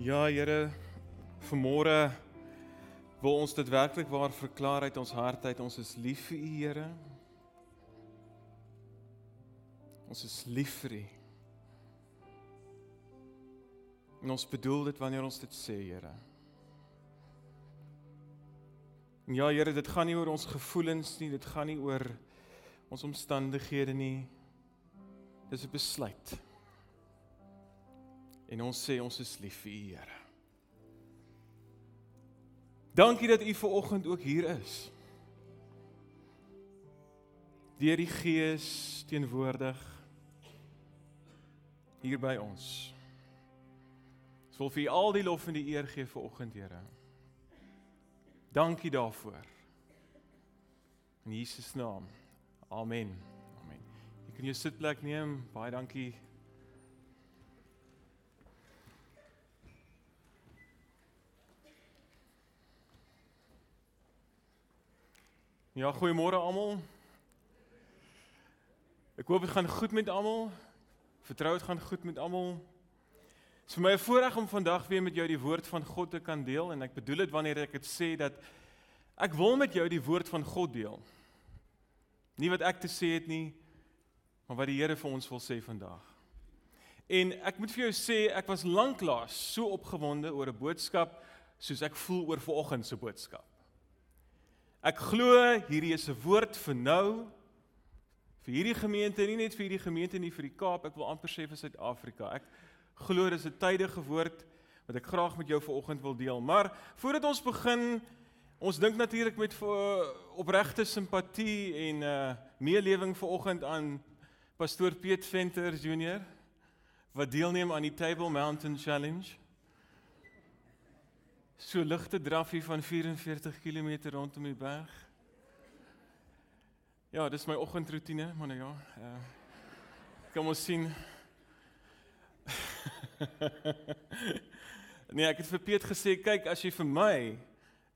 Ja, Here, vanmôre wil ons dit werklik waar verklaar uit ons hart uit ons is lief vir U, Here. Ons is lief vir U. En ons bedoel dit wanneer ons dit sê, Here. Ja, Here, dit gaan nie oor ons gevoelens nie, dit gaan nie oor ons omstandighede nie. Dis 'n besluit. En ons sê ons is lief vir U, Here. Dankie dat U ver oggend ook hier is. Deur die Gees teenwoordig hier by ons. Ons wil vir U al die lof en die eer gee vir oggend, Here. Dankie daarvoor. In Jesus naam. Amen. Amen. Jy kan jou sitplek neem. Baie dankie. Ja, goeiemôre almal. Ek hoop dit gaan goed met almal. Vertrou dit gaan goed met almal. Dit is vir my 'n voorreg om vandag weer met jou die woord van God te kan deel en ek bedoel dit wanneer ek dit sê dat ek wil met jou die woord van God deel. Nie wat ek te sê het nie, maar wat die Here vir ons wil sê vandag. En ek moet vir jou sê ek was lanklaas so opgewonde oor 'n boodskap soos ek voel oor vanoggend se boodskap. Ek glo hierdie is 'n woord vir nou vir hierdie gemeente, nie net vir hierdie gemeente nie vir die Kaap, ek wil amper sê vir Suid-Afrika. Ek glo dis 'n tydige woord wat ek graag met jou vanoggend wil deel. Maar voordat ons begin, ons dink natuurlik met opregte simpatie en uh meelewing vanoggend aan pastoor Piet Venter Junior wat deelneem aan die Table Mountain Challenge. So ligte draffie van 44 km rondom die berg. Ja, dis my oggendroetine, maar nou ja. Uh, kom ons sien. nee, ek het vir Piet gesê, kyk, as jy vir my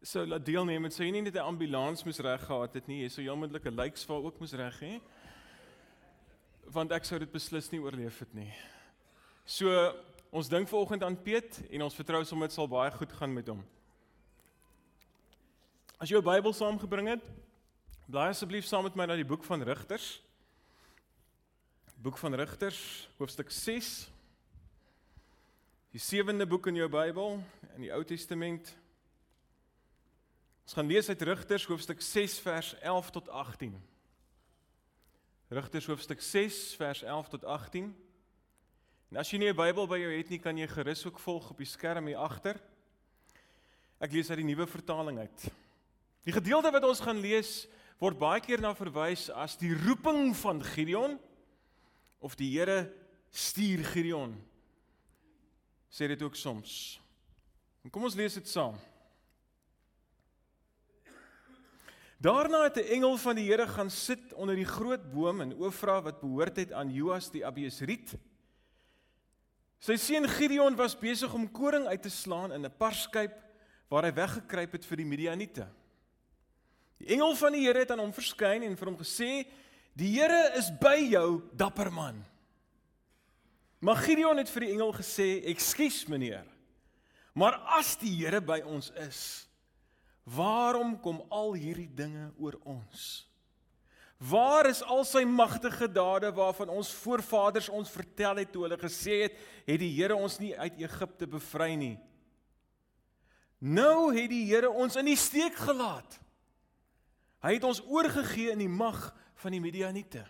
sou laat deelneem, sou jy nie net 'n ambulans moes reg gehad het nie, jy sou heeltemal 'n lijksval ook moes reg hê. Want ek sou dit beslis nie oorleef het nie. So Ons dink vanoggend aan Piet en ons vertrou sommer dit sal baie goed gaan met hom. As jy jou Bybel saamgebring het, blaai asseblief saam met my na die boek van Rigters. Boek van Rigters, hoofstuk 6. Die sewende boek in jou Bybel in die Ou Testament. Ons gaan lees uit Rigters hoofstuk 6 vers 11 tot 18. Rigters hoofstuk 6 vers 11 tot 18. En as jy nie 'n Bybel by jou het nie, kan jy gerus ook volg op die skerm hier agter. Ek lees uit die nuwe vertaling uit. Die gedeelte wat ons gaan lees word baie keer na verwys as die roeping van Gideon of die Here stuur Gideon. Sê dit ook soms. En kom ons lees dit saam. Daarna het 'n engel van die Here gaan sit onder die groot boom in Ofra wat behoort het aan Joas die Abiesriet. Sy seun Gideon was besig om koring uit te slaan in 'n parskyp waar hy weggekruip het vir die Midianiete. Die engel van die Here het aan hom verskyn en vir hom gesê: "Die Here is by jou, dapper man." Maar Gideon het vir die engel gesê: "Ekskuus, meneer. Maar as die Here by ons is, waarom kom al hierdie dinge oor ons?" Waar is al sy magtige dade waarvan ons voorvaders ons vertel het toe hulle gesê het, het die Here ons nie uit Egipte bevry nie. Nou het die Here ons in die steek gelaat. Hy het ons oorgegee in die mag van die Midianiete.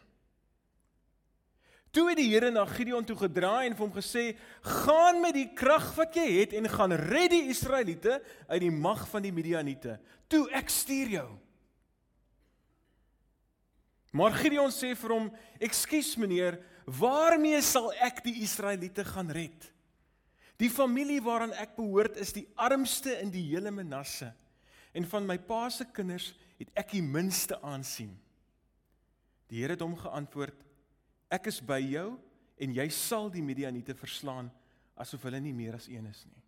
Toe het die Here na Gideon toe gedraai en vir hom gesê: "Gaan met die krag wat jy het en gaan red die Israeliete uit die mag van die Midianiete. Toe ek stuur jou." Maar Gideon sê vir hom: "Ekskuus meneer, waarmee sal ek die Israeliete gaan red? Die familie waaraan ek behoort is die armste in die hele Manasse en van my pa se kinders het ek die minste aansien." Die Here het hom geantwoord: "Ek is by jou en jy sal die Midianiete verslaan asof hulle nie meer as een is nie."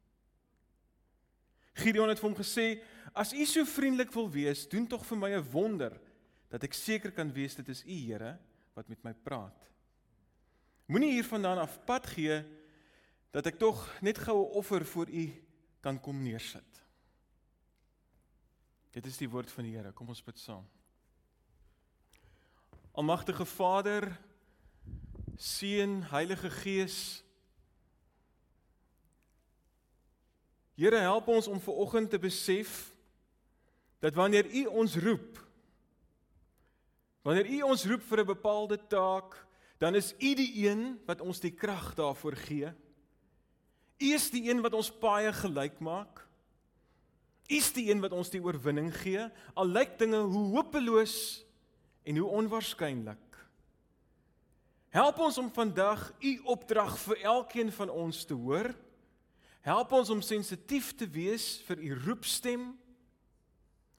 Gideon het vir hom gesê: "As u so vriendelik wil wees, doen tog vir my 'n wonder." Dat ek seker kan wees dit is U Here wat met my praat. Moenie hiervandaan af pad gee dat ek tog net gou 'n offer vir u kan kom neersit. Dit is die woord van die Here. Kom ons bid saam. Almagtige Vader, Seun, Heilige Gees. Here, help ons om ver oggend te besef dat wanneer U ons roep, wanneer U ons roep vir 'n bepaalde taak, dan is U die een wat ons die krag daarvoor gee. U is die een wat ons paie gelyk maak. U is die een wat ons die oorwinning gee. Al lyk dinge hoe hopeloos en hoe onwaarskynlik. Help ons om vandag u opdrag vir elkeen van ons te hoor. Help ons om sensitief te wees vir u roepstem.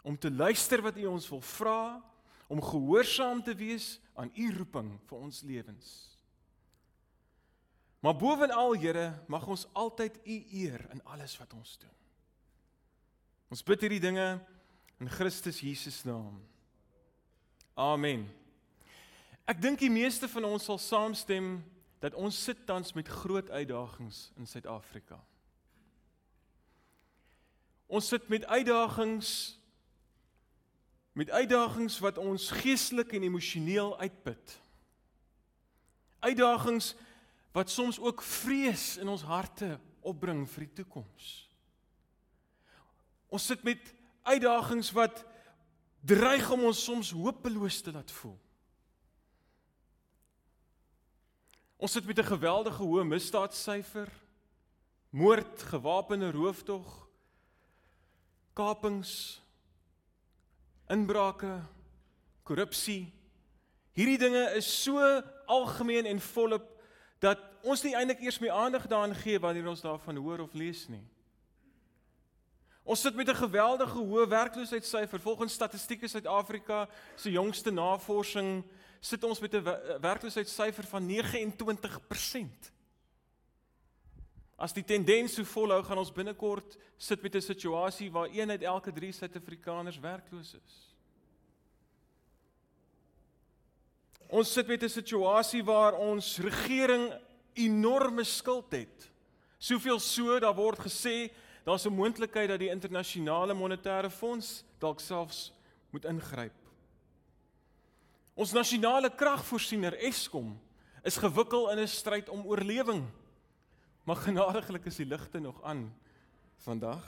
Om te luister wat u ons wil vra, om gehoorsaam te wees aan u roeping vir ons lewens. Maar bovenal, Here, mag ons altyd U eer in alles wat ons doen. Ons bid hierdie dinge in Christus Jesus naam. Amen. Ek dink die meeste van ons sal saamstem dat ons sit tans met groot uitdagings in Suid-Afrika. Ons sit met uitdagings met uitdagings wat ons geestelik en emosioneel uitput. Uitdagings wat soms ook vrees in ons harte opbring vir die toekoms. Ons sit met uitdagings wat dreig om ons soms hopeloos te laat voel. Ons sit met 'n geweldige hoë misdaadsyfer, moord, gewapende rooftog, kapings, inbrake, korrupsie. Hierdie dinge is so algemeen en volop dat ons nie eintlik eers meer aandag daaraan gee wanneer ons daarvan hoor of lees nie. Ons sit met 'n geweldige hoë werkloosheidssyfer. Volgens Statistiek Suid-Afrika se jongste navorsing sit ons met 'n werkloosheidssyfer van 29%. As die tendens so volhou, gaan ons binnekort sit met 'n situasie waar een uit elke 3 Suid-Afrikaners werkloos is. Ons sit met 'n situasie waar ons regering enorme skuld het. Soveel so dat word gesê daar's 'n moontlikheid dat die internasionale monetêre fonds dalk selfs moet ingryp. Ons nasionale kragvoorsiener Eskom is gewikkel in 'n stryd om oorlewing. Maar genadiglik is die ligte nog aan vandag.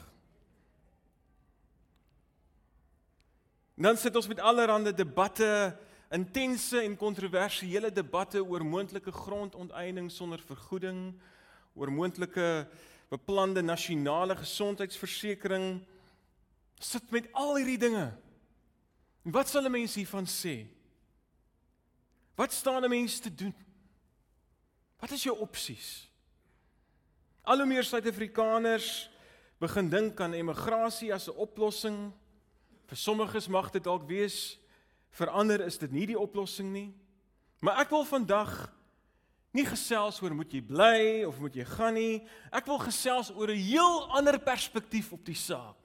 Dan sit ons met allerlei debatte intense en kontroversiële debatte oor moontlike grondonteiening sonder vergoeding, oor moontlike beplande nasionale gesondheidsversekering sit met al hierdie dinge. En wat sal 'n mens hiervan sê? Wat staan 'n mens te doen? Wat is jou opsies? Al hoe meer Suid-Afrikaners begin dink aan emigrasie as 'n oplossing. Vir sommiges mag dit dalk wees Vir ander is dit nie die oplossing nie. Maar ek wil vandag nie gesels oor moet jy bly of moet jy gaan nie. Ek wil gesels oor 'n heel ander perspektief op die saak.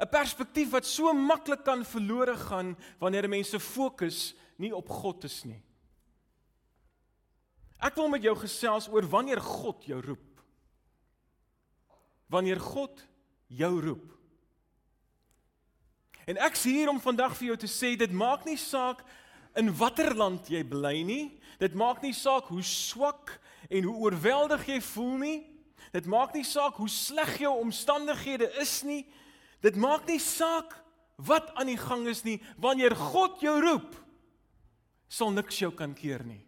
'n Perspektief wat so maklik kan verlore gaan wanneer mense fokus nie op God is nie. Ek wil met jou gesels oor wanneer God jou roep. Wanneer God jou roep. En ek is hier om vandag vir jou te sê dit maak nie saak in watter land jy bly nie. Dit maak nie saak hoe swak en hoe oorweldig jy voel nie. Dit maak nie saak hoe sleg jou omstandighede is nie. Dit maak nie saak wat aan die gang is nie. Wanneer God jou roep, sal niks jou kan keer nie.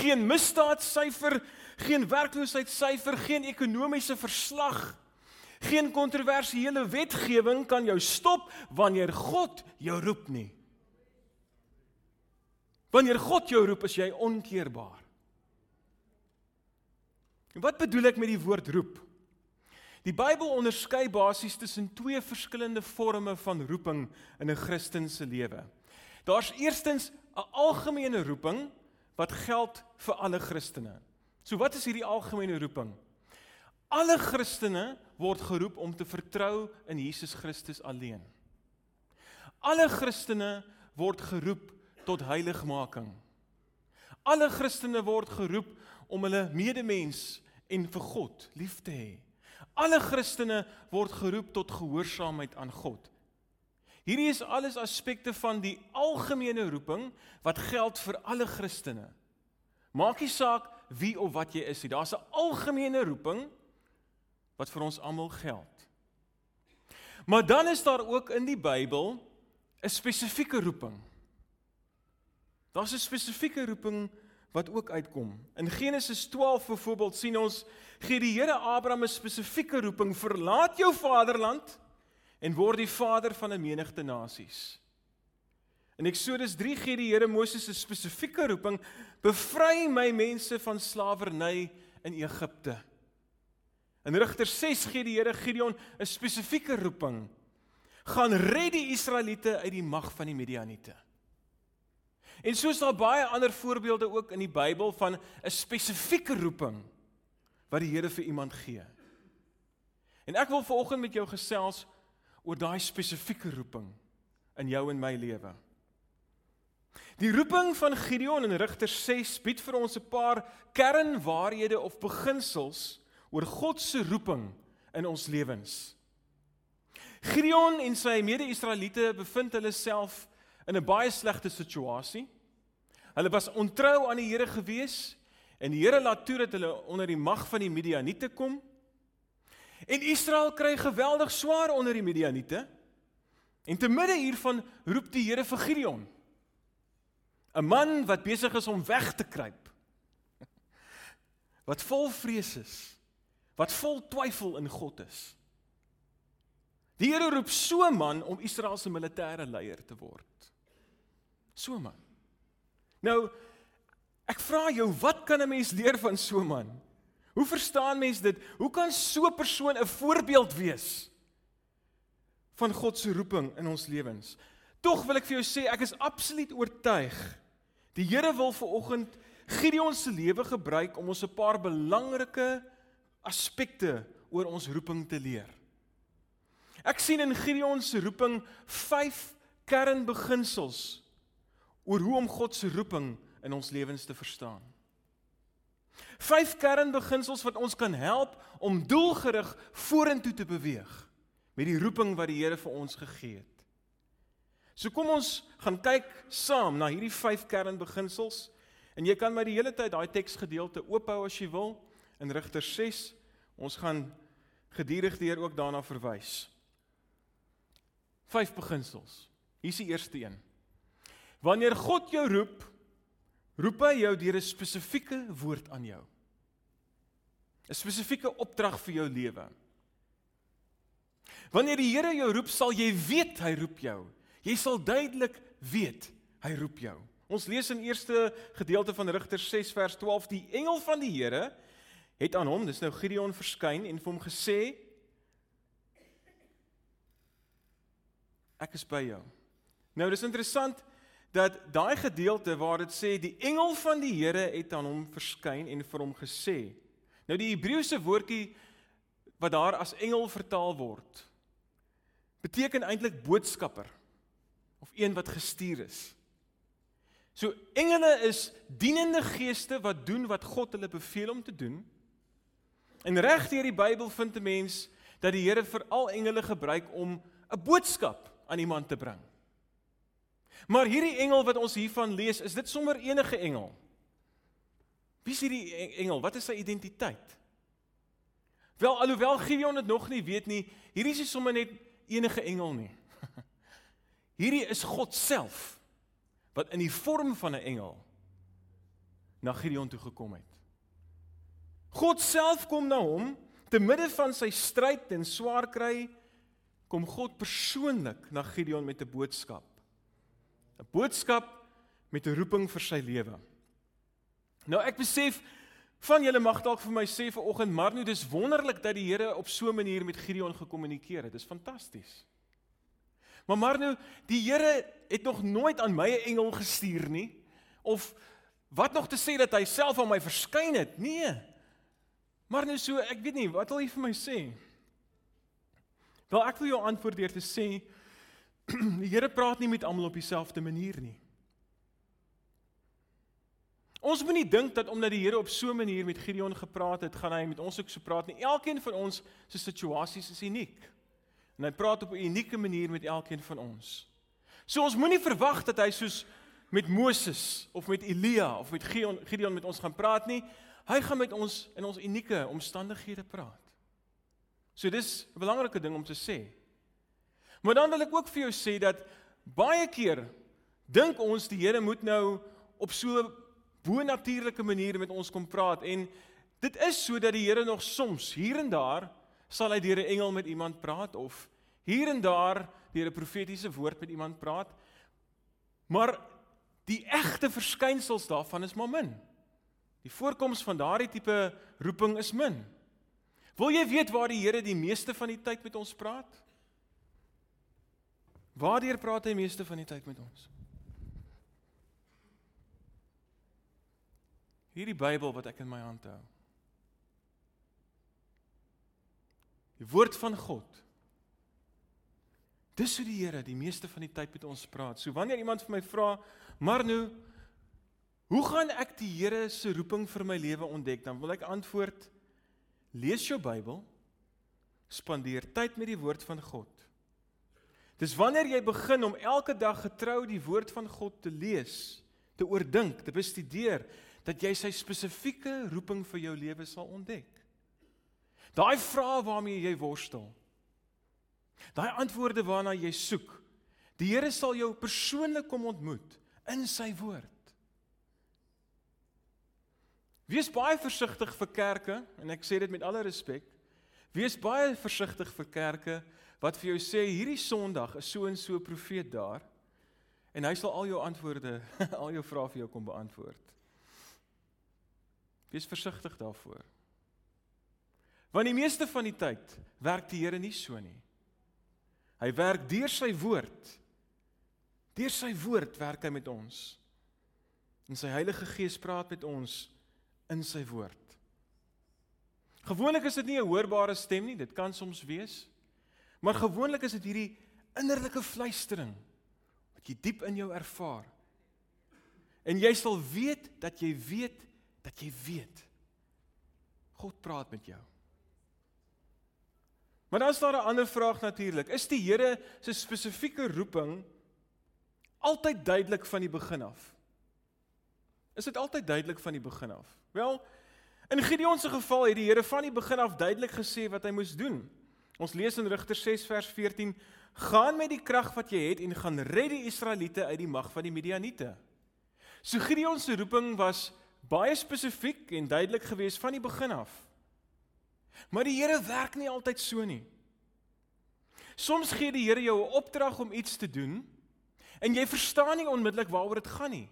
Geen misdaadsyfer, geen werkloosheidssyfer, geen ekonomiese verslag Geen kontroversiële wetgewing kan jou stop wanneer God jou roep nie. Wanneer God jou roep, is jy onkeerbaar. En wat bedoel ek met die woord roep? Die Bybel onderskei basies tussen twee verskillende forme van roeping in 'n Christen se lewe. Daar's eerstens 'n algemene roeping wat geld vir alle Christene. So wat is hierdie algemene roeping? Alle Christene word geroep om te vertrou in Jesus Christus alleen. Alle Christene word geroep tot heiligmaking. Alle Christene word geroep om hulle medemens en vir God lief te hê. Alle Christene word geroep tot gehoorsaamheid aan God. Hierdie is alles aspekte van die algemene roeping wat geld vir alle Christene. Maak nie saak wie of wat jy is nie. Daar's 'n algemene roeping wat vir ons almal geld. Maar dan is daar ook in die Bybel 'n spesifieke roeping. Daar's 'n spesifieke roeping wat ook uitkom. In Genesis 12 byvoorbeeld sien ons gee die Here Abraham 'n spesifieke roeping: "Verlaat jou vaderland en word die vader van 'n menigte nasies." In Eksodus 3 gee die Here Moses 'n spesifieke roeping: "Bevry my mense van slawerny in Egipte." In Rigter 6 gee die Here Gideon 'n spesifieke roeping: "Gaan red die Israeliete uit die mag van die Midianiete." En soos daar baie ander voorbeelde ook in die Bybel van 'n spesifieke roeping wat die Here vir iemand gee. En ek wil vanoggend met jou gesels oor daai spesifieke roeping in jou en my lewe. Die roeping van Gideon in Rigters 6 bied vir ons 'n paar kernwaarhede of beginsels oor God se roeping in ons lewens. Gideon en sy mede-Israeliete bevind hulle self in 'n baie slegte situasie. Hulle was ontrou aan die Here gewees en die Here laat toe dat hulle onder die mag van die Midianiete kom. En Israel kry geweldig swaar onder die Midianiete. En te midde hiervan roep die Here vir Gideon 'n man wat besig is om weg te kruip. Wat vol vrees is. Wat vol twyfel in God is. Die Here roep so 'n man om Israel se militêre leier te word. So 'n man. Nou ek vra jou, wat kan 'n mens leer van so 'n man? Hoe verstaan mens dit? Hoe kan so 'n persoon 'n voorbeeld wees van God se roeping in ons lewens? Tog wil ek vir jou sê ek is absoluut oortuig Die Here wil ver oggend Gideon se lewe gebruik om ons 'n paar belangrike aspekte oor ons roeping te leer. Ek sien in Gideon se roeping 5 kernbeginsels oor hoe om God se roeping in ons lewens te verstaan. 5 kernbeginsels wat ons kan help om doelgerig vorentoe te beweeg met die roeping wat die Here vir ons gegee het. So kom ons gaan kyk saam na hierdie vyf kernbeginsels en jy kan my die hele tyd daai teksgedeelte oophou as jy wil in Rigter 6. Ons gaan gedurig deur ook daarna verwys. Vyf beginsels. Hier is die eerste een. Wanneer God jou roep, roep hy jou deur 'n spesifieke woord aan jou. 'n Spesifieke opdrag vir jou lewe. Wanneer die Here jou roep, sal jy weet hy roep jou. Jy sal duidelik weet hy roep jou. Ons lees in eerste gedeelte van Rigters 6 vers 12 die engel van die Here het aan hom, dis nou Gideon verskyn en vir hom gesê Ek is by jou. Nou dis interessant dat daai gedeelte waar dit sê die engel van die Here het aan hom verskyn en vir hom gesê. Nou die Hebreëse woordjie wat daar as engel vertaal word beteken eintlik boodskapper of een wat gestuur is. So engele is dienende geeste wat doen wat God hulle beveel om te doen. En reg deur die Bybel vind 'n mens dat die Here veral engele gebruik om 'n boodskap aan iemand te bring. Maar hierdie engel wat ons hiervan lees, is dit sommer enige engel? Wie is hierdie engel? Wat is sy identiteit? Wel alhoewel Gideon dit nog nie weet nie, hierdie is sommer net enige engel nie. Hierdie is God self wat in die vorm van 'n engel na Gideon toe gekom het. God self kom na hom te midde van sy stryd en swaar kry kom God persoonlik na Gideon met 'n boodskap. 'n Boodskap met 'n roeping vir sy lewe. Nou ek besef van julle mag dalk vir my sê vanoggend maar nou dis wonderlik dat die Here op so 'n manier met Gideon gekommunikeer het. Dis fantasties. Maar maar nou, die Here het nog nooit aan my 'n engel gestuur nie of wat nog te sê dat hy self aan my verskyn het. Nee. Maar nou so, ek weet nie, wat wil hy vir my sê? Wel ek wil jou antwoord deur te sê die Here praat nie met almal op dieselfde manier nie. Ons moenie dink dat omdat die Here op so 'n manier met Gideon gepraat het, gaan hy met ons ook so praat nie. Elkeen van ons se situasies is uniek. En hy praat op 'n unieke manier met elkeen van ons. So ons moenie verwag dat hy soos met Moses of met Elia of met Gideon, Gideon met ons gaan praat nie. Hy gaan met ons in ons unieke omstandighede praat. So dis 'n belangrike ding om te sê. Maar dan wil ek ook vir jou sê dat baie keer dink ons die Here moet nou op so bonatuurlike maniere met ons kom praat en dit is sodat die Here nog soms hier en daar sal hy deur 'n engel met iemand praat of hier en daar deur 'n profetiese woord met iemand praat. Maar die egte verskynsels daarvan is maar min. Die voorkoms van daardie tipe roeping is min. Wil jy weet waar die Here die meeste van die tyd met ons praat? Waardeur praat hy meeste van die tyd met ons? Hierdie Bybel wat ek in my hand hou. Die woord van God. Dis hoe die Here die meeste van die tyd met ons praat. So wanneer iemand vir my vra, "Maar nou, hoe gaan ek die Here se roeping vir my lewe ontdek?" dan wil ek antwoord: Lees jou Bybel. Spandeer tyd met die woord van God. Dis wanneer jy begin om elke dag getrou die woord van God te lees, te oordink, te bestudeer, dat jy sy spesifieke roeping vir jou lewe sal ontdek. Daai vrae waarmee jy worstel. Daai antwoorde waarna jy soek. Die Here sal jou persoonlik kom ontmoet in sy woord. Wees baie versigtig vir kerke en ek sê dit met alle respek. Wees baie versigtig vir kerke wat vir jou sê hierdie Sondag is so en so profeet daar en hy sal al jou antwoorde, al jou vrae vir jou kom beantwoord. Wees versigtig daarvoor. Want die meeste van die tyd werk die Here nie so nie. Hy werk deur sy woord. Deur sy woord werk hy met ons. En sy Heilige Gees praat met ons in sy woord. Gewoonlik is dit nie 'n hoorbare stem nie, dit kan soms wees. Maar gewoonlik is dit hierdie innerlike fluistering wat jy diep in jou ervaar. En jy sal weet dat jy weet dat jy weet God praat met jou. Maar dan is daar 'n ander vraag natuurlik. Is die Here se spesifieke roeping altyd duidelik van die begin af? Is dit altyd duidelik van die begin af? Wel, in Gideon se geval het die Here van die begin af duidelik gesê wat hy moes doen. Ons lees in Rigters 6 vers 14: "Gaan met die krag wat jy het en gaan red die Israeliete uit die mag van die Midianiete." So Gideon se roeping was baie spesifiek en duidelik gewees van die begin af. Maar die Here werk nie altyd so nie. Soms gee die Here jou 'n opdrag om iets te doen en jy verstaan nie onmiddellik waaroor dit gaan nie.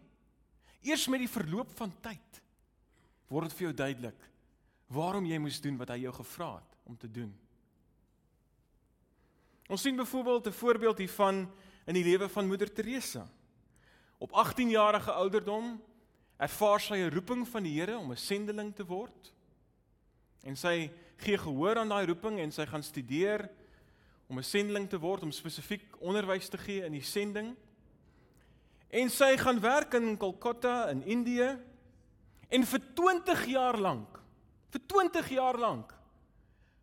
Eers met die verloop van tyd word dit vir jou duidelik waarom jy moes doen wat hy jou gevra het om te doen. Ons sien byvoorbeeld 'n voorbeeld hiervan in die lewe van Moeder Teresa. Op 18 jarige ouderdom ervaar sy 'n roeping van die Here om 'n sendeling te word. En sy gee gehoor aan daai roeping en sy gaan studeer om 'n sendeling te word, om spesifiek onderwys te gee in die sending. En sy gaan werk in Kolkata in Indië en vir 20 jaar lank, vir 20 jaar lank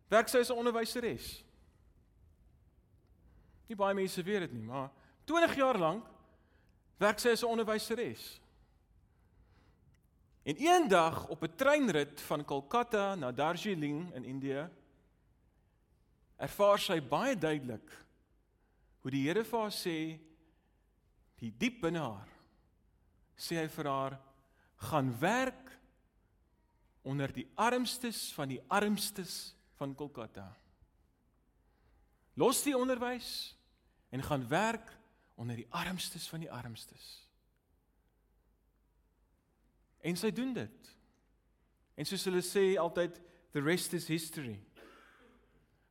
werk sy as 'n onderwyseres. Nie baie mense weet dit nie, maar 20 jaar lank werk sy as 'n onderwyseres. En eendag op 'n treinrit van Kolkata na Darjeeling in Indië ervaar sy baie duidelik hoe die Here vir haar sê die diep binne haar sê hy vir haar gaan werk onder die armstes van die armstes van Kolkata. Los die onderwys en gaan werk onder die armstes van die armstes. En sy doen dit. En soos hulle sê altyd the rest is history.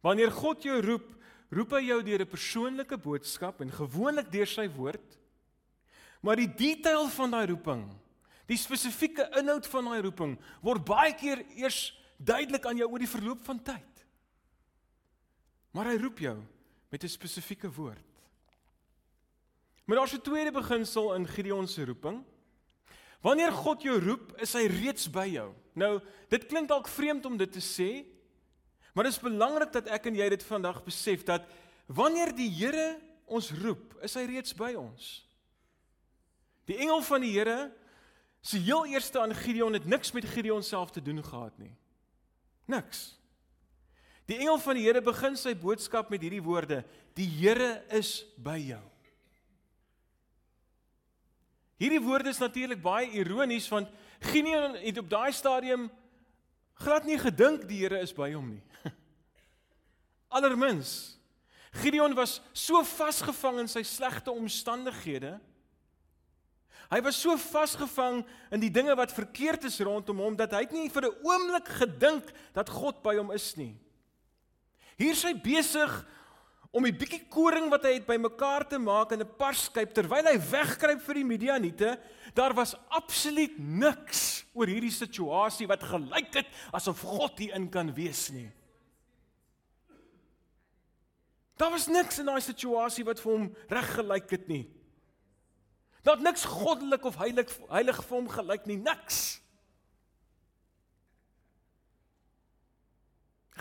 Wanneer God jou roep, roep hy jou deur 'n persoonlike boodskap en gewoonlik deur sy woord. Maar die detail van daai roeping, die spesifieke inhoud van daai roeping word baie keer eers duidelik aan jou oor die verloop van tyd. Maar hy roep jou met 'n spesifieke woord. Maar daar's 'n tweede beginsel in Gideon se roeping. Wanneer God jou roep, is hy reeds by jou. Nou, dit klink dalk vreemd om dit te sê, maar dit is belangrik dat ek en jy dit vandag besef dat wanneer die Here ons roep, is hy reeds by ons. Die engel van die Here se heel eerste aan Gideon het niks met Gideon self te doen gehad nie. Niks. Die engel van die Here begin sy boodskap met hierdie woorde: Die Here is by jou. Hierdie woorde is natuurlik baie ironies want Gideon het op daai stadium glad nie gedink die Here is by hom nie. Allermins Gideon was so vasgevang in sy slegte omstandighede. Hy was so vasgevang in die dinge wat verkeerd is rondom hom dat hy nie vir 'n oomblik gedink dat God by hom is nie. Hier sy besig om die bietjie koring wat hy het bymekaar te maak in 'n parskyp terwyl hy wegkruip vir die Midianiete, daar was absoluut niks oor hierdie situasie wat gelyk het asof God hier in kan wees nie. Daar was niks in daai situasie wat vir hom reg gelyk het nie. Daar het niks goddelik of heilig heilig vir hom gelyk nie, niks.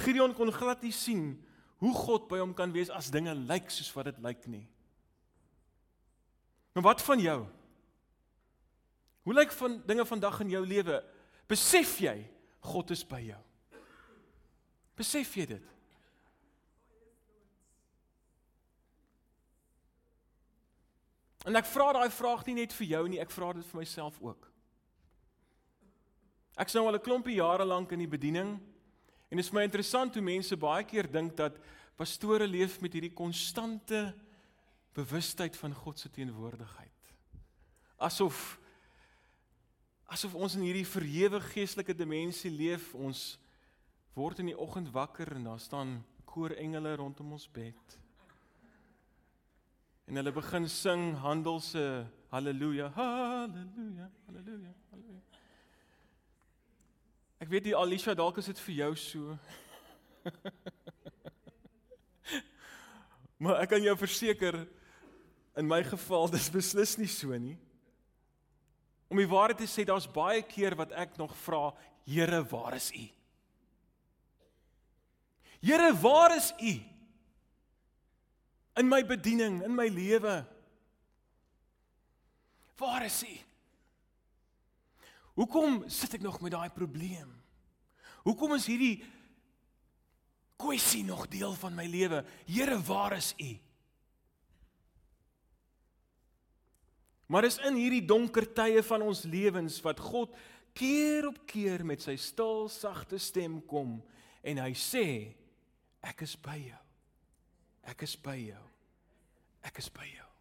Gideon kon glad nie sien hoe God by hom kan wees as dinge lyk soos wat dit lyk nie. Maar wat van jou? Hoe lyk van dinge vandag in jou lewe? Besef jy God is by jou? Besef jy dit? En ek vra daai vraag nie net vir jou nie, ek vra dit vir myself ook. Ek sou al 'n klompie jare lank in die bediening En dit is my interessant hoe mense baie keer dink dat pastore leef met hierdie konstante bewustheid van God se teenwoordigheid. Asof asof ons in hierdie verhewe geestelike dimensie leef, ons word in die oggend wakker en daar staan koorengele rondom ons bed. En hulle begin sing handel se haleluja, haleluja, haleluja, haleluja. Ek weet die Alicia dalk is dit vir jou so. maar ek kan jou verseker in my geval dis beslis nie so nie. Om die waarheid te sê, daar's baie keer wat ek nog vra, Here, waar is U? Here, waar is U? In my bediening, in my lewe. Waar is U? Hoekom sit ek nog met daai probleem? Hoekom is hierdie kwessie nog deel van my lewe? Here, waar is U? Maar is in hierdie donker tye van ons lewens wat God keer op keer met sy stil, sagte stem kom en hy sê ek is by jou. Ek is by jou. Ek is by jou.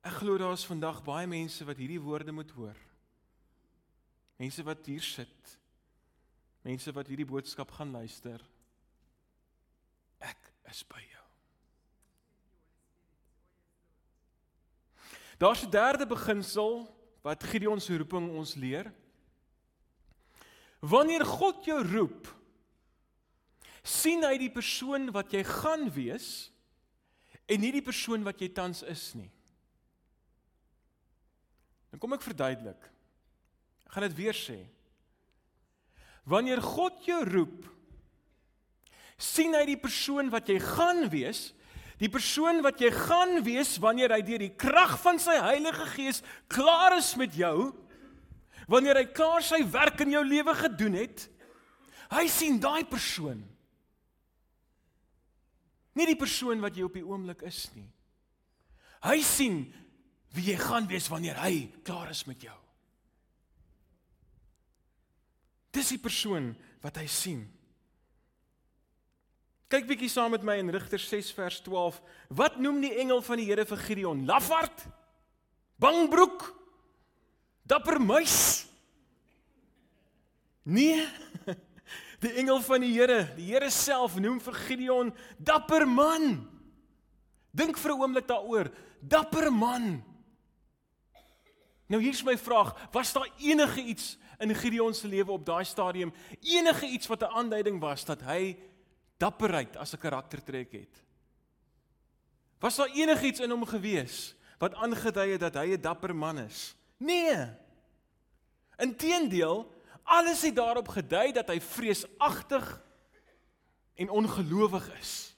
Ek glo daar's vandag baie mense wat hierdie woorde moet hoor. Mense wat hier sit. Mense wat hierdie boodskap gaan luister. Ek is by jou. Daar's 'n derde beginsel wat Gideon se roeping ons leer. Wanneer God jou roep, sien hy die persoon wat jy gaan wees en nie die persoon wat jy tans is nie. Dan kom ek verduidelik. Ek gaan dit weer sê. Wanneer God jou roep, sien hy die persoon wat jy gaan wees, die persoon wat jy gaan wees wanneer hy deur die krag van sy Heilige Gees klaar is met jou, wanneer hy klaar sy werk in jou lewe gedoen het, hy sien daai persoon. Nie die persoon wat jy op die oomblik is nie. Hy sien wie jy gaan wees wanneer hy klaar is met jou. Dis die persoon wat hy sien. Kyk bietjie saam met my in Rigters 6 vers 12. Wat noem die engel van die Here vir Gideon? Lafhart? Bangbroek? Dapper muis? Nee. Die engel van die Here, die Here self noem vir Gideon dapper man. Dink vir 'n oomblik daaroor. Dapper man. Nou hier's my vraag, was daar enige iets in Gideon se lewe op daai stadium, enige iets wat 'n aanduiding was dat hy dapperheid as 'n karaktertrek het? Was daar enigiets in hom gewees wat aangedui het dat hy 'n dapper man is? Nee. Inteendeel, alles het daarop gedui dat hy vreesagtig en ongelowig is.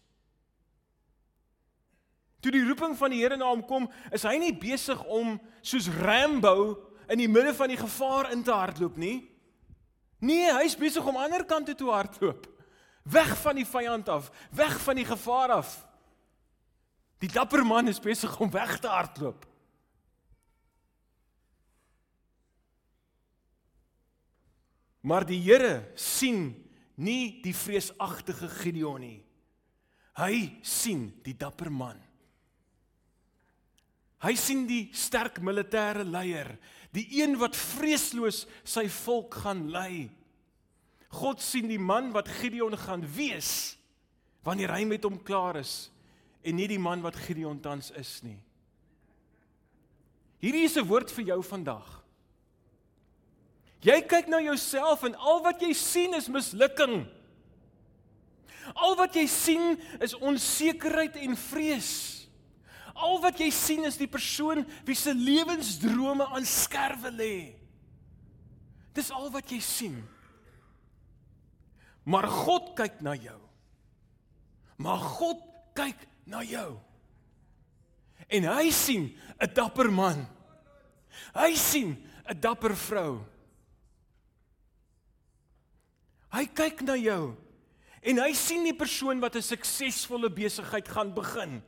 Toe die roeping van die Here na hom kom, is hy nie besig om soos Rambo in die midde van die gevaar in te hardloop nie. Nee, hy's besig om ander kant toe te hardloop. Weg van die vyand af, weg van die gevaar af. Die dapper man is besig om weg te hardloop. Maar die Here sien nie die vreesagtige Gideon nie. Hy sien die dapper man. Hy sien die sterk militêre leier, die een wat vreesloos sy volk gaan lei. God sien die man wat Gideon gaan wees wanneer hy met hom klaar is en nie die man wat Gideon tans is nie. Hierdie is 'n woord vir jou vandag. Jy kyk na jouself en al wat jy sien is mislukking. Al wat jy sien is onsekerheid en vrees. Al wat jy sien is die persoon wie se lewensdrome aan skerwe lê. Dis al wat jy sien. Maar God kyk na jou. Maar God kyk na jou. En hy sien 'n dapper man. Hy sien 'n dapper vrou. Hy kyk na jou en hy sien die persoon wat 'n suksesvolle besigheid gaan begin.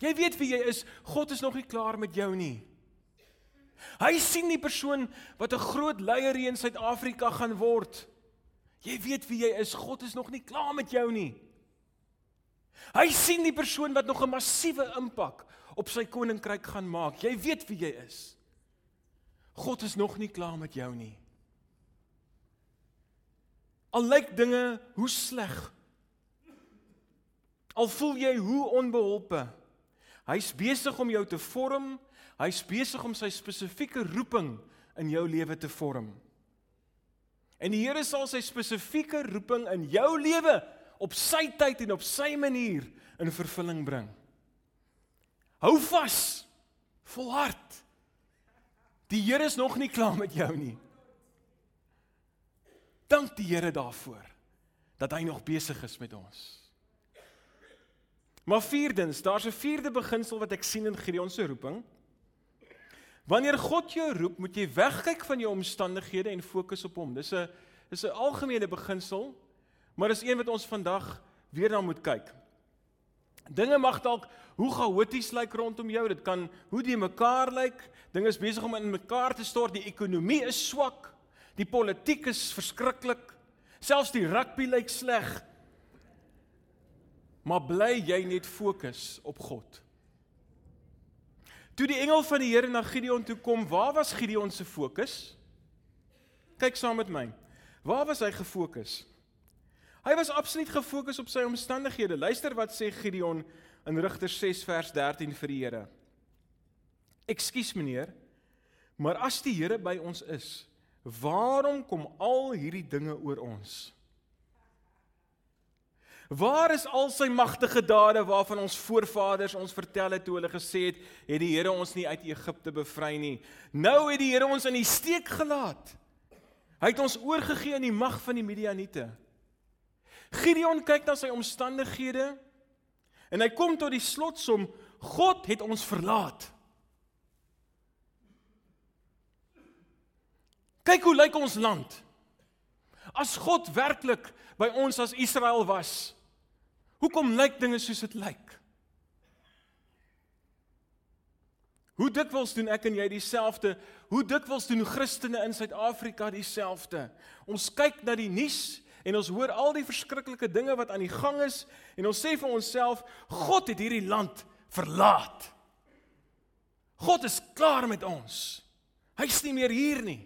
Jy weet wie jy is. God is nog nie klaar met jou nie. Hy sien die persoon wat 'n groot leier hier in Suid-Afrika gaan word. Jy weet wie jy is. God is nog nie klaar met jou nie. Hy sien die persoon wat nog 'n massiewe impak op sy koninkryk gaan maak. Jy weet wie jy is. God is nog nie klaar met jou nie. Al lyk dinge hoe sleg. Al voel jy hoe onbeholpe. Hy's besig om jou te vorm. Hy's besig om sy spesifieke roeping in jou lewe te vorm. En die Here sal sy spesifieke roeping in jou lewe op sy tyd en op sy manier in vervulling bring. Hou vas. Volhard. Die Here is nog nie klaar met jou nie. Dank die Here daarvoor dat hy nog besig is met ons. Maar vierdens, daar's 'n vierde beginsel wat ek sien in Gideon se roeping. Wanneer God jou roep, moet jy wegkyk van jou omstandighede en fokus op hom. Dis 'n dis 'n algemene beginsel, maar dis een wat ons vandag weer na moet kyk. Dinge mag dalk hoe chaoties lyk rondom jou, dit kan hoe die mekaar lyk. Dinge is besig om in mekaar te stort, die ekonomie is swak, die politiek is verskriklik, selfs die rugby lyk sleg. Maar bly jy net fokus op God. Toe die engel van die Here na Gideon toe kom, waar was Gideon se fokus? Kyk saam met my. Waar was hy gefokus? Hy was absoluut gefokus op sy omstandighede. Luister wat sê Gideon in Rigters 6 vers 13 vir die Here. Ekskuus meneer, maar as die Here by ons is, waarom kom al hierdie dinge oor ons? Waar is al sy magtige dade waarvan ons voorvaders ons vertel het toe hulle gesê het, het die Here ons nie uit Egipte bevry nie. Nou het die Here ons in die steek gelaat. Hy het ons oorgegee aan die mag van die Midianiete. Gideon kyk na sy omstandighede en hy kom tot die slotsom God het ons verlaat. Kyk hoe lyk ons land. As God werklik by ons as Israel was, Hoekom lyk dinge soos dit lyk? Hoe dikwels doen ek en jy dieselfde? Hoe dikwels doen Christene in Suid-Afrika dieselfde? Ons kyk na die nuus en ons hoor al die verskriklike dinge wat aan die gang is en ons sê vir onsself, God het hierdie land verlaat. God is klaar met ons. Hy's nie meer hier nie.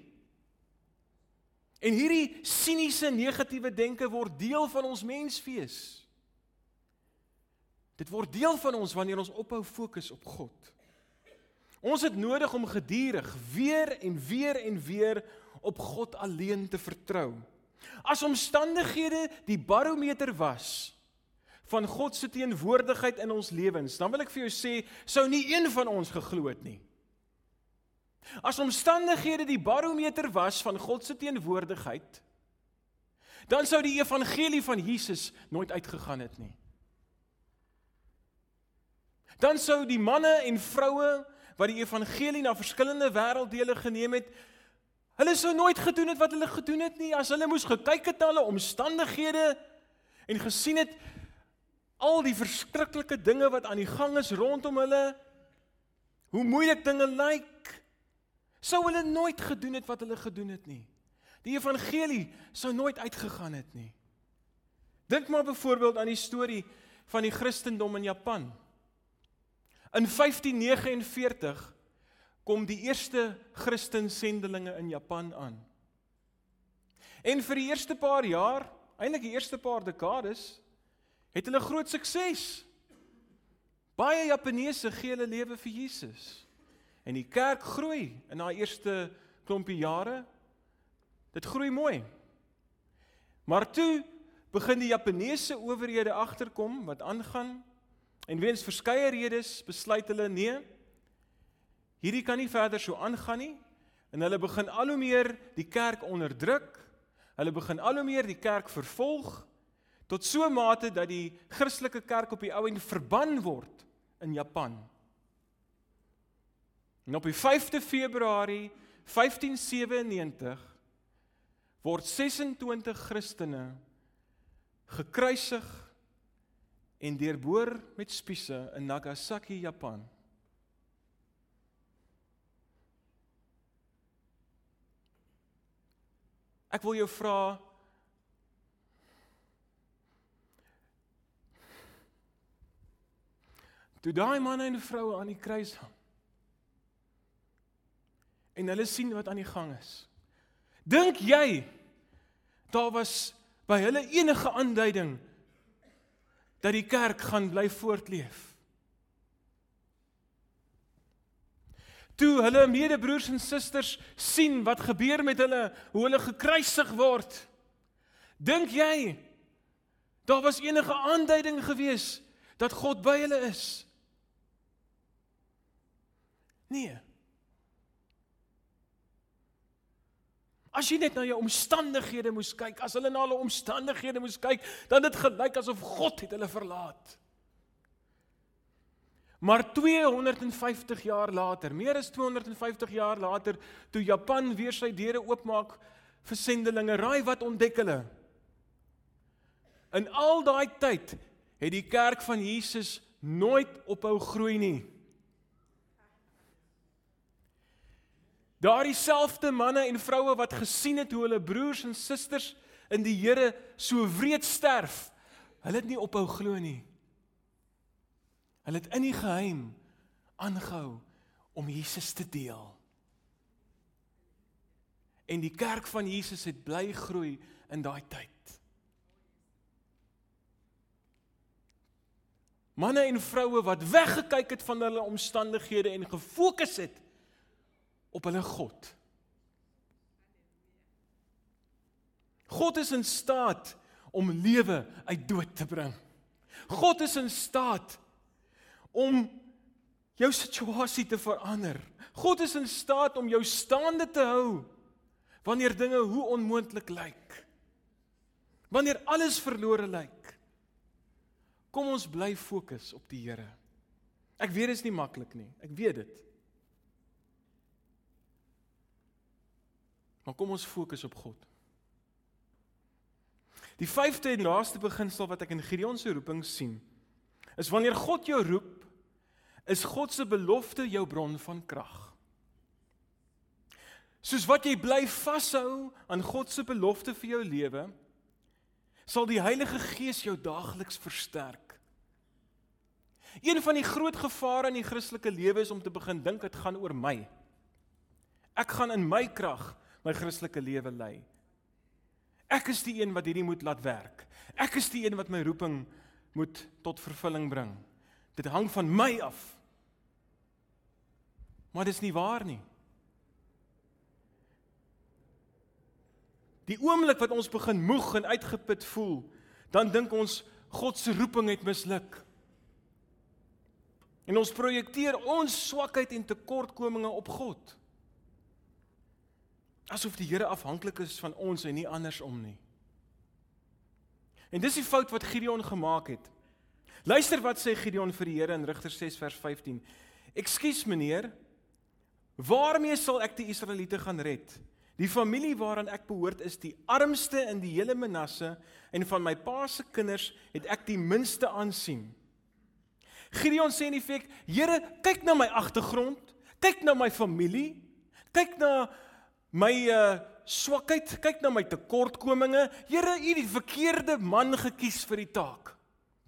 En hierdie siniese negatiewe denke word deel van ons menswees. Dit word deel van ons wanneer ons ophou fokus op God. Ons het nodig om gedurig weer en weer en weer op God alleen te vertrou. As omstandighede die barometer was van God se teenwoordigheid in ons lewens, dan wil ek vir jou sê, sou nie een van ons geglo het nie. As omstandighede die barometer was van God se teenwoordigheid, dan sou die evangelie van Jesus nooit uitgegaan het nie. Dan sou die manne en vroue wat die evangelie na verskillende wêrelddele geneem het, hulle sou nooit gedoen het wat hulle gedoen het nie. As hulle moes gekyk het na hulle omstandighede en gesien het al die verskriklike dinge wat aan die gang is rondom hulle hoe moeilik dinge lyk sou hulle nooit gedoen het wat hulle gedoen het nie. Die evangelie sou nooit uitgegaan het nie. Dink maar byvoorbeeld aan die storie van die Christendom in Japan In 1549 kom die eerste Christen sendelinge in Japan aan. En vir die eerste paar jaar, eintlik die eerste paar dekades, het hulle groot sukses. Baie Japaneese gee hulle lewe vir Jesus. En die kerk groei in daai eerste klompie jare. Dit groei mooi. Maar toe begin die Japaneese owerhede agterkom wat aangaan En weens verskeie redes besluit hulle nee. Hierdie kan nie verder so aangaan nie en hulle begin al hoe meer die kerk onderdruk. Hulle begin al hoe meer die kerk vervolg tot so 'n mate dat die Christelike kerk op die ou end verban word in Japan. En op die 5de Februarie 1597 word 26 Christene gekruisig en deurboor met spiese in Nagasaki, Japan. Ek wil jou vra Toe daai manne en vroue aan die kruis hang en hulle sien wat aan die gang is. Dink jy daar was by hulle enige aanduiding dat die kerk gaan bly voortleef. Toe hulle medebroers en susters sien wat gebeur met hulle, hoe hulle gekruisig word. Dink jy daar was enige aanduiding gewees dat God by hulle is? Nee. As jy net na jou omstandighede moes kyk, as hulle na hulle omstandighede moes kyk, dan dit gelyk asof God het hulle verlaat. Maar 250 jaar later, meer as 250 jaar later, toe Japan weer sy deure oopmaak vir sendelinge, raai wat ontdek hulle? In al daai tyd het die kerk van Jesus nooit ophou groei nie. Daardie selfde manne en vroue wat gesien het hoe hulle broers en susters in die Here so wreed sterf, hulle het nie ophou glo nie. Hulle het in die geheim aangehou om Jesus te deel. En die kerk van Jesus het bly groei in daai tyd. Manne en vroue wat weggekyk het van hulle omstandighede en gefokus het op hulle God. God is in staat om lewe uit dood te bring. God is in staat om jou situasie te verander. God is in staat om jou staande te hou wanneer dinge hoe onmoontlik lyk. Wanneer alles verlore lyk. Kom ons bly fokus op die Here. Ek weet dit is nie maklik nie. Ek weet dit. Maar kom ons fokus op God. Die vyfde en laaste beginsel wat ek in Gideon se roeping sien, is wanneer God jou roep, is God se belofte jou bron van krag. Soos wat jy bly vashou aan God se belofte vir jou lewe, sal die Heilige Gees jou daagliks versterk. Een van die groot gevare in die Christelike lewe is om te begin dink dit gaan oor my. Ek gaan in my krag my Christelike lewe lei. Ek is die een wat hierdie moet laat werk. Ek is die een wat my roeping moet tot vervulling bring. Dit hang van my af. Maar dit is nie waar nie. Die oomblik wat ons begin moeg en uitgeput voel, dan dink ons God se roeping het misluk. En ons projekteer ons swakheid en tekortkominge op God. Asof die Here afhanklik is van ons en nie andersom nie. En dis die fout wat Gideon gemaak het. Luister wat sê Gideon vir die Here in Rigters 6 vers 15. Ekskuus meneer, waarmee sal ek die Israeliete gaan red? Die familie waaraan ek behoort is die armste in die hele Manasse en van my pa se kinders het ek die minste aansien. Gideon sê in effek: "Here, kyk na my agtergrond, kyk na my familie, kyk na my uh swakheid, kyk na my tekortkominge. Here, U het die verkeerde man gekies vir die taak."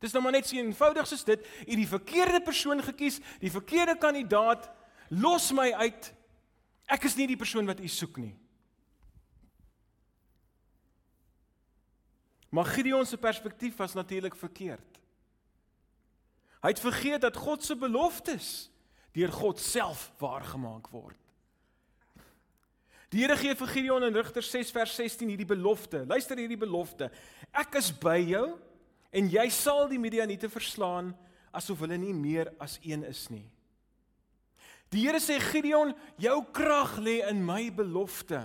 Dis nou maar net so eenvoudig soos dit. U het die verkeerde persoon gekies, die verkeerde kandidaat. Los my uit. Ek is nie die persoon wat U soek nie. Maar Gideon se perspektief was natuurlik verkeerd. Hy het vergeet dat God se beloftes deur God self waargemaak word. Die Here gee vir Gideon in Rigters 6 vers 16 hierdie belofte. Luister hierdie belofte. Ek is by jou en jy sal die Midianiete verslaan asof hulle nie meer as een is nie. Die Here sê Gideon, jou krag lê in my belofte.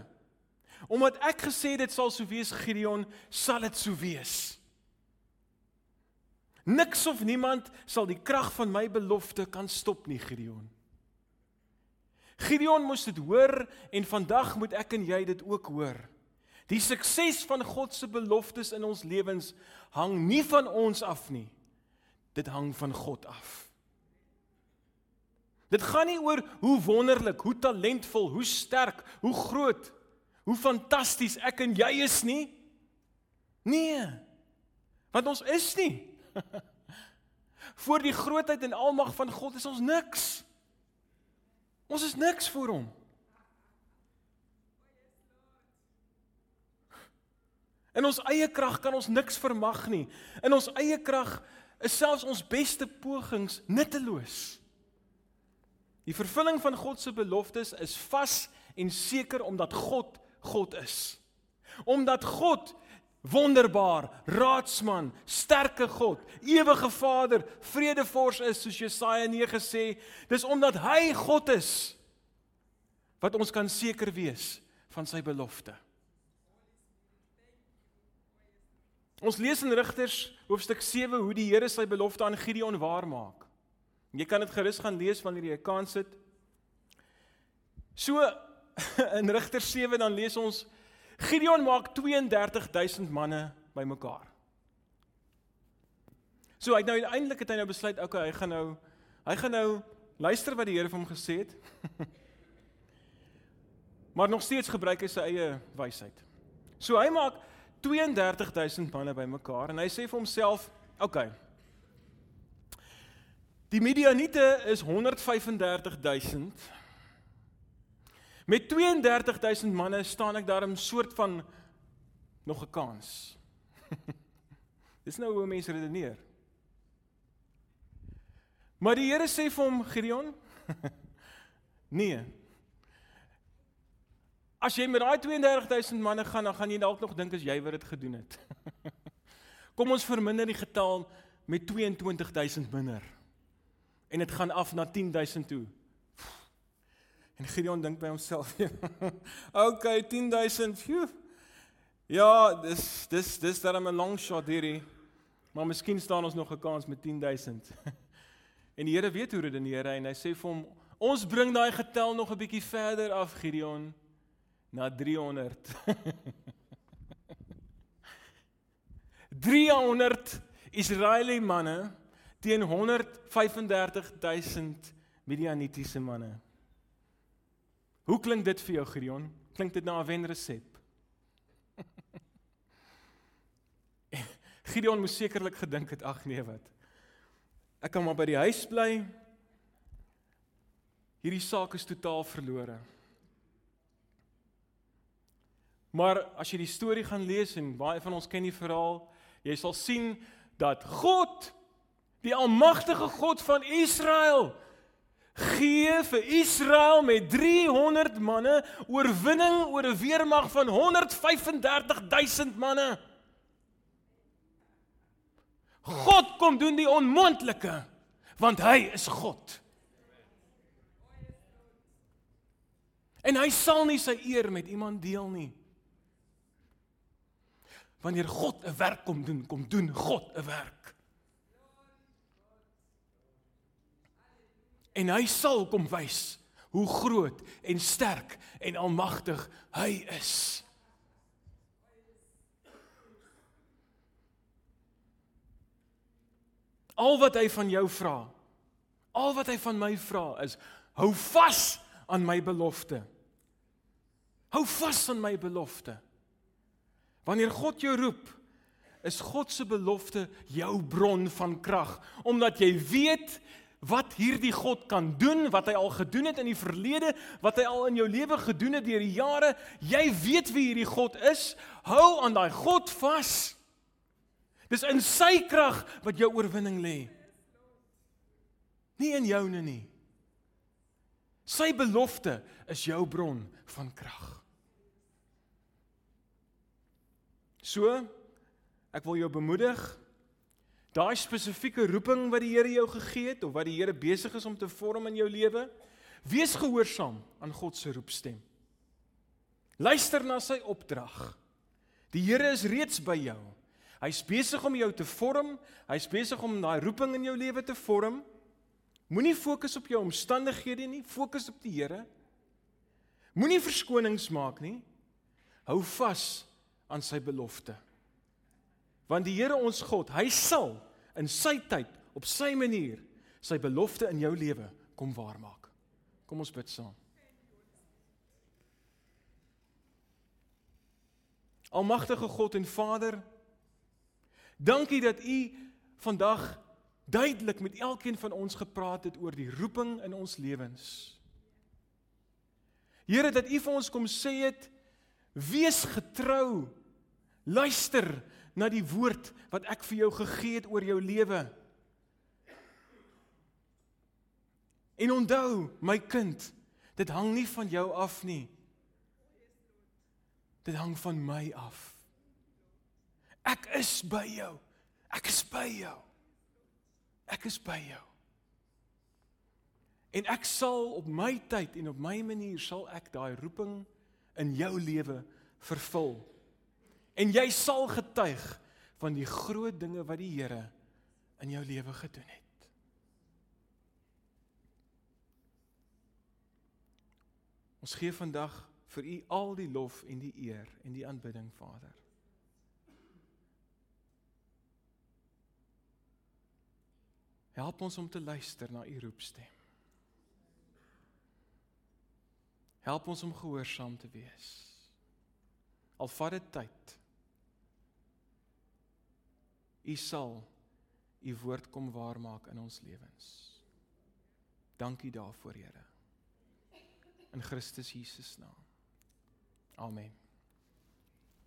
Omdat ek gesê dit sal so wees Gideon, sal dit so wees. Niks of niemand sal die krag van my belofte kan stop nie, Gideon. Gideon moes dit hoor en vandag moet ek en jy dit ook hoor. Die sukses van God se beloftes in ons lewens hang nie van ons af nie. Dit hang van God af. Dit gaan nie oor hoe wonderlik, hoe talentvol, hoe sterk, hoe groot, hoe fantasties ek en jy is nie. Nee. Want ons is nie. Voor die grootheid en almag van God is ons niks. Ons is niks vir hom. In ons eie krag kan ons niks vermag nie. In ons eie krag is selfs ons beste pogings nutteloos. Die vervulling van God se beloftes is vas en seker omdat God God is. Omdat God wonderbaar, raadsman, sterke God, ewige Vader, vredevors is soos Jesaja 9 sê, dis omdat hy God is wat ons kan seker wees van sy belofte. Ons lees in Rigters hoofstuk 7 hoe die Here sy belofte aan Gideon waarmaak. Jy kan dit gerus gaan lees wanneer jy 'n kans het. So in Rigters 7 dan lees ons Gideon maak 32000 manne bymekaar. So hy het nou uiteindelik het hy nou besluit, okay, hy gaan nou hy gaan nou luister wat die Here vir hom gesê het. maar nog steeds gebruik hy sy eie wysheid. So hy maak 32000 manne bymekaar en hy sê vir homself, "Oké. Okay, die Midianiete is 135000. Met 32000 manne staan ek daar 'n soort van nog 'n kans." Dis nou hoe mense redeneer. Maar die Here sê vir hom Gideon, "Nee, As jy met daai 32000 manne gaan, dan gaan jy dalk nog dink as jy wat dit gedoen het. Kom ons verminder die getal met 22000 minder. En dit gaan af na 10000 toe. En Gideon dink by homself, "Okay, 10000. Ja, dis dis dis dat 'n long shot hierdie. Maar miskien staan ons nog 'n kans met 10000." En die Here weet hoe redeneer hy en hy sê vir hom, "Ons bring daai getal nog 'n bietjie verder af, Gideon." na 300. 300 Israeliese manne teen 135000 Midianitiese manne. Hoe klink dit vir jou Gideon? Klink dit na 'n wenresep? Gideon moes sekerlik gedink het, ag nee wat. Ek kan maar by die huis bly. Hierdie saak is totaal verlore. Maar as jy die storie gaan lees en baie van ons ken die verhaal, jy sal sien dat God, die almagtige God van Israel, gee vir Israel met 300 manne oorwinning oor 'n weermag van 135000 manne. God kom doen die onmoontlike want hy is God. En hy sal nie sy eer met iemand deel nie. Wanneer God 'n werk kom doen, kom doen God 'n werk. En hy sal kom wys hoe groot en sterk en almagtig hy is. Al wat hy van jou vra, al wat hy van my vra is hou vas aan my belofte. Hou vas aan my belofte. Wanneer God jou roep, is God se belofte jou bron van krag, omdat jy weet wat hierdie God kan doen, wat hy al gedoen het in die verlede, wat hy al in jou lewe gedoen het deur die jare. Jy weet wie hierdie God is. Hou aan daai God vas. Dis in sy krag wat jou oorwinning lê. Nie in joune nie. Sy belofte is jou bron van krag. So, ek wil jou bemoedig. Daai spesifieke roeping wat die Here jou gegee het of wat die Here besig is om te vorm in jou lewe, wees gehoorsaam aan God se roepstem. Luister na sy opdrag. Die Here is reeds by jou. Hy's besig om jou te vorm. Hy's besig om daai roeping in jou lewe te vorm. Moenie fokus op jou omstandighede nie, fokus op die Here. Moenie verskonings maak nie. Hou vas aan sy belofte. Want die Here ons God, hy sal in sy tyd, op sy manier, sy belofte in jou lewe kom waarmaak. Kom ons bid saam. Almagtige God en Vader, dankie dat U vandag duidelik met elkeen van ons gepraat het oor die roeping in ons lewens. Here dat U vir ons kom sê het wees getrou Luister na die woord wat ek vir jou gegee het oor jou lewe. En onthou, my kind, dit hang nie van jou af nie. Dit hang van my af. Ek is by jou. Ek is by jou. Ek is by jou. En ek sal op my tyd en op my manier sal ek daai roeping in jou lewe vervul. En jy sal getuig van die groot dinge wat die Here in jou lewe gedoen het. Ons gee vandag vir u al die lof en die eer en die aanbidding, Vader. Help ons om te luister na u roepstem. Help ons om gehoorsaam te wees. Al vat dit tyd. U sal u woord kom waarmaak in ons lewens. Dankie daarvoor, Here. In Christus Jesus naam. Amen.